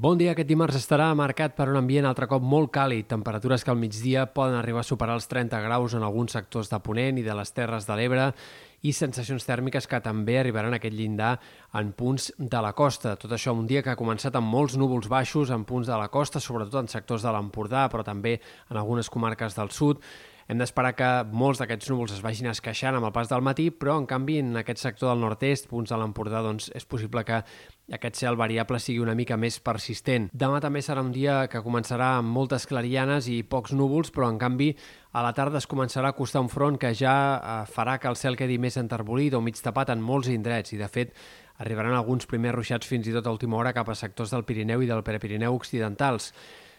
Bon dia. Aquest dimarts estarà marcat per un ambient altre cop molt càlid, temperatures que al migdia poden arribar a superar els 30 graus en alguns sectors de Ponent i de les Terres de l'Ebre i sensacions tèrmiques que també arribaran a aquest llindar en punts de la costa. Tot això un dia que ha començat amb molts núvols baixos en punts de la costa, sobretot en sectors de l'Empordà, però també en algunes comarques del sud. Hem d'esperar que molts d'aquests núvols es vagin esqueixant amb el pas del matí, però en canvi en aquest sector del nord-est, punts de l'Empordà, doncs és possible que aquest cel variable sigui una mica més persistent. Demà també serà un dia que començarà amb moltes clarianes i pocs núvols, però en canvi a la tarda es començarà a costar un front que ja eh, farà que el cel quedi més enterbolit o mig tapat en molts indrets i de fet arribaran alguns primers ruixats fins i tot a última hora cap a sectors del Pirineu i del Prepirineu occidentals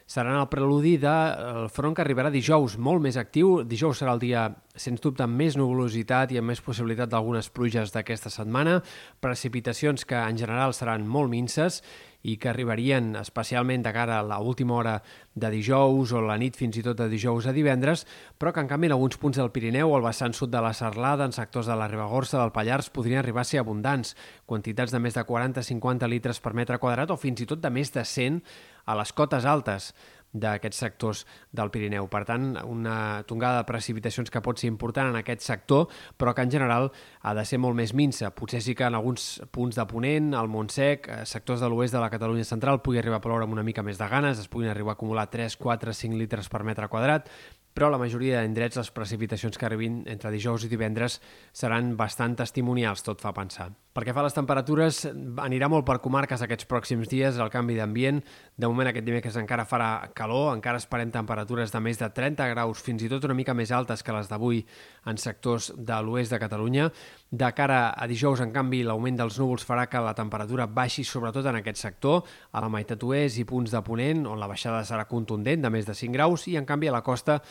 seran el preludi del front que arribarà dijous, molt més actiu. Dijous serà el dia, sens dubte, amb més nuvolositat i amb més possibilitat d'algunes pluges d'aquesta setmana, precipitacions que en general seran molt minces i que arribarien especialment de cara a l'última hora de dijous o la nit fins i tot de dijous a divendres, però que en canvi en alguns punts del Pirineu o al vessant sud de la Serlada, en sectors de la Ribagorça del Pallars, podrien arribar a ser abundants, quantitats de més de 40-50 litres per metre quadrat o fins i tot de més de 100 a les cotes altes d'aquests sectors del Pirineu. Per tant, una tongada de precipitacions que pot ser important en aquest sector, però que en general ha de ser molt més minsa. Potser sí que en alguns punts de Ponent, al Montsec, eh, sectors de l'oest de la Catalunya central, pugui arribar a ploure amb una mica més de ganes, es puguin arribar a acumular 3, 4, 5 litres per metre quadrat, però la majoria d'indrets les precipitacions que arribin entre dijous i divendres seran bastant testimonials, tot fa pensar. Perquè fa les temperatures, anirà molt per comarques aquests pròxims dies, el canvi d'ambient. De moment aquest dimecres encara farà calor, encara esperem temperatures de més de 30 graus, fins i tot una mica més altes que les d'avui en sectors de l'oest de Catalunya. De cara a dijous, en canvi, l'augment dels núvols farà que la temperatura baixi sobretot en aquest sector, a la meitat oest i punts de ponent, on la baixada serà contundent, de més de 5 graus, i en canvi a la costa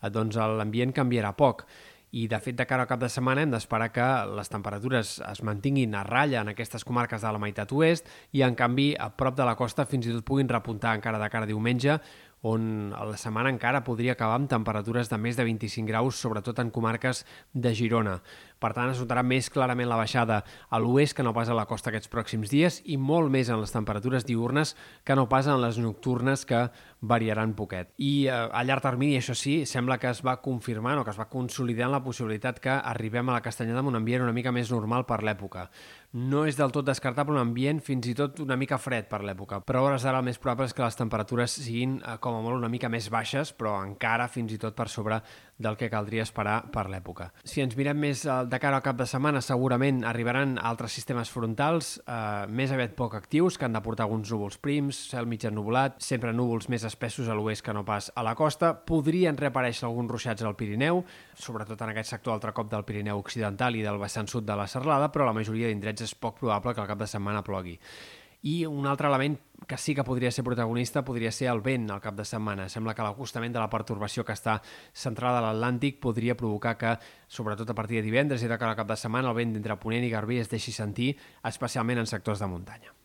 Eh, doncs l'ambient canviarà poc. I, de fet, de cara al cap de setmana hem d'esperar que les temperatures es mantinguin a ratlla en aquestes comarques de la meitat oest i, en canvi, a prop de la costa fins i tot puguin repuntar encara de cara a diumenge on la setmana encara podria acabar amb temperatures de més de 25 graus, sobretot en comarques de Girona. Per tant, es notarà més clarament la baixada a l'oest que no pas a la costa aquests pròxims dies i molt més en les temperatures diurnes que no pas en les nocturnes que variaran poquet. I eh, a llarg termini, això sí, sembla que es va confirmant o que es va consolidant la possibilitat que arribem a la Castanyada amb un ambient una mica més normal per l'època. No és del tot descartable un ambient fins i tot una mica fred per l'època, però hores d'ara el més probable és que les temperatures siguin eh, com a molt una mica més baixes, però encara fins i tot per sobre del que caldria esperar per l'època. Si ens mirem més eh, de cara al cap de setmana, segurament arribaran altres sistemes frontals eh, més aviat poc actius, que han de portar alguns núvols prims, cel mig ennubulat, sempre núvols més espessos a l'oest que no pas a la costa. Podrien reaparèixer alguns ruixats al Pirineu, sobretot en aquest sector altre cop del Pirineu Occidental i del vessant sud de la Serlada, però la majoria d'indrets és poc probable que al cap de setmana plogui. I un altre element que sí que podria ser protagonista podria ser el vent al cap de setmana. Sembla que l'acostament de la pertorbació que està centrada a l'Atlàntic podria provocar que, sobretot a partir de divendres i de cara al cap de setmana, el vent d'entre Ponent i Garbí es deixi sentir, especialment en sectors de muntanya.